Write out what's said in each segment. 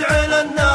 نشعل النار.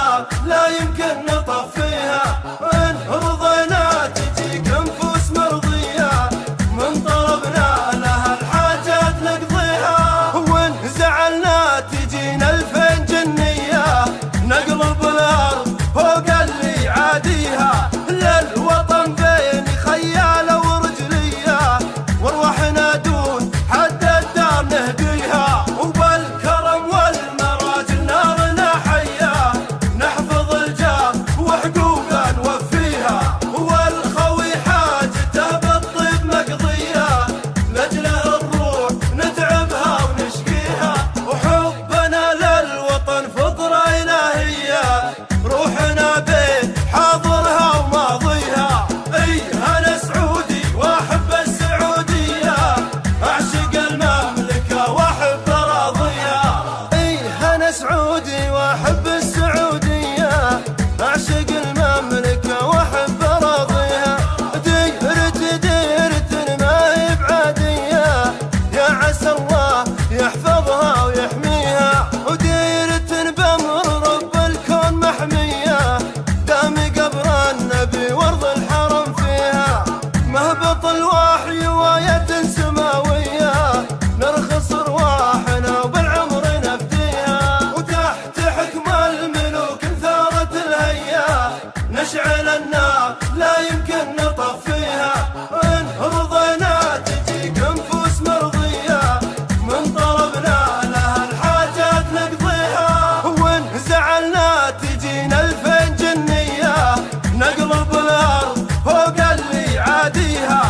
سعودي وأحب السعوديه ناديها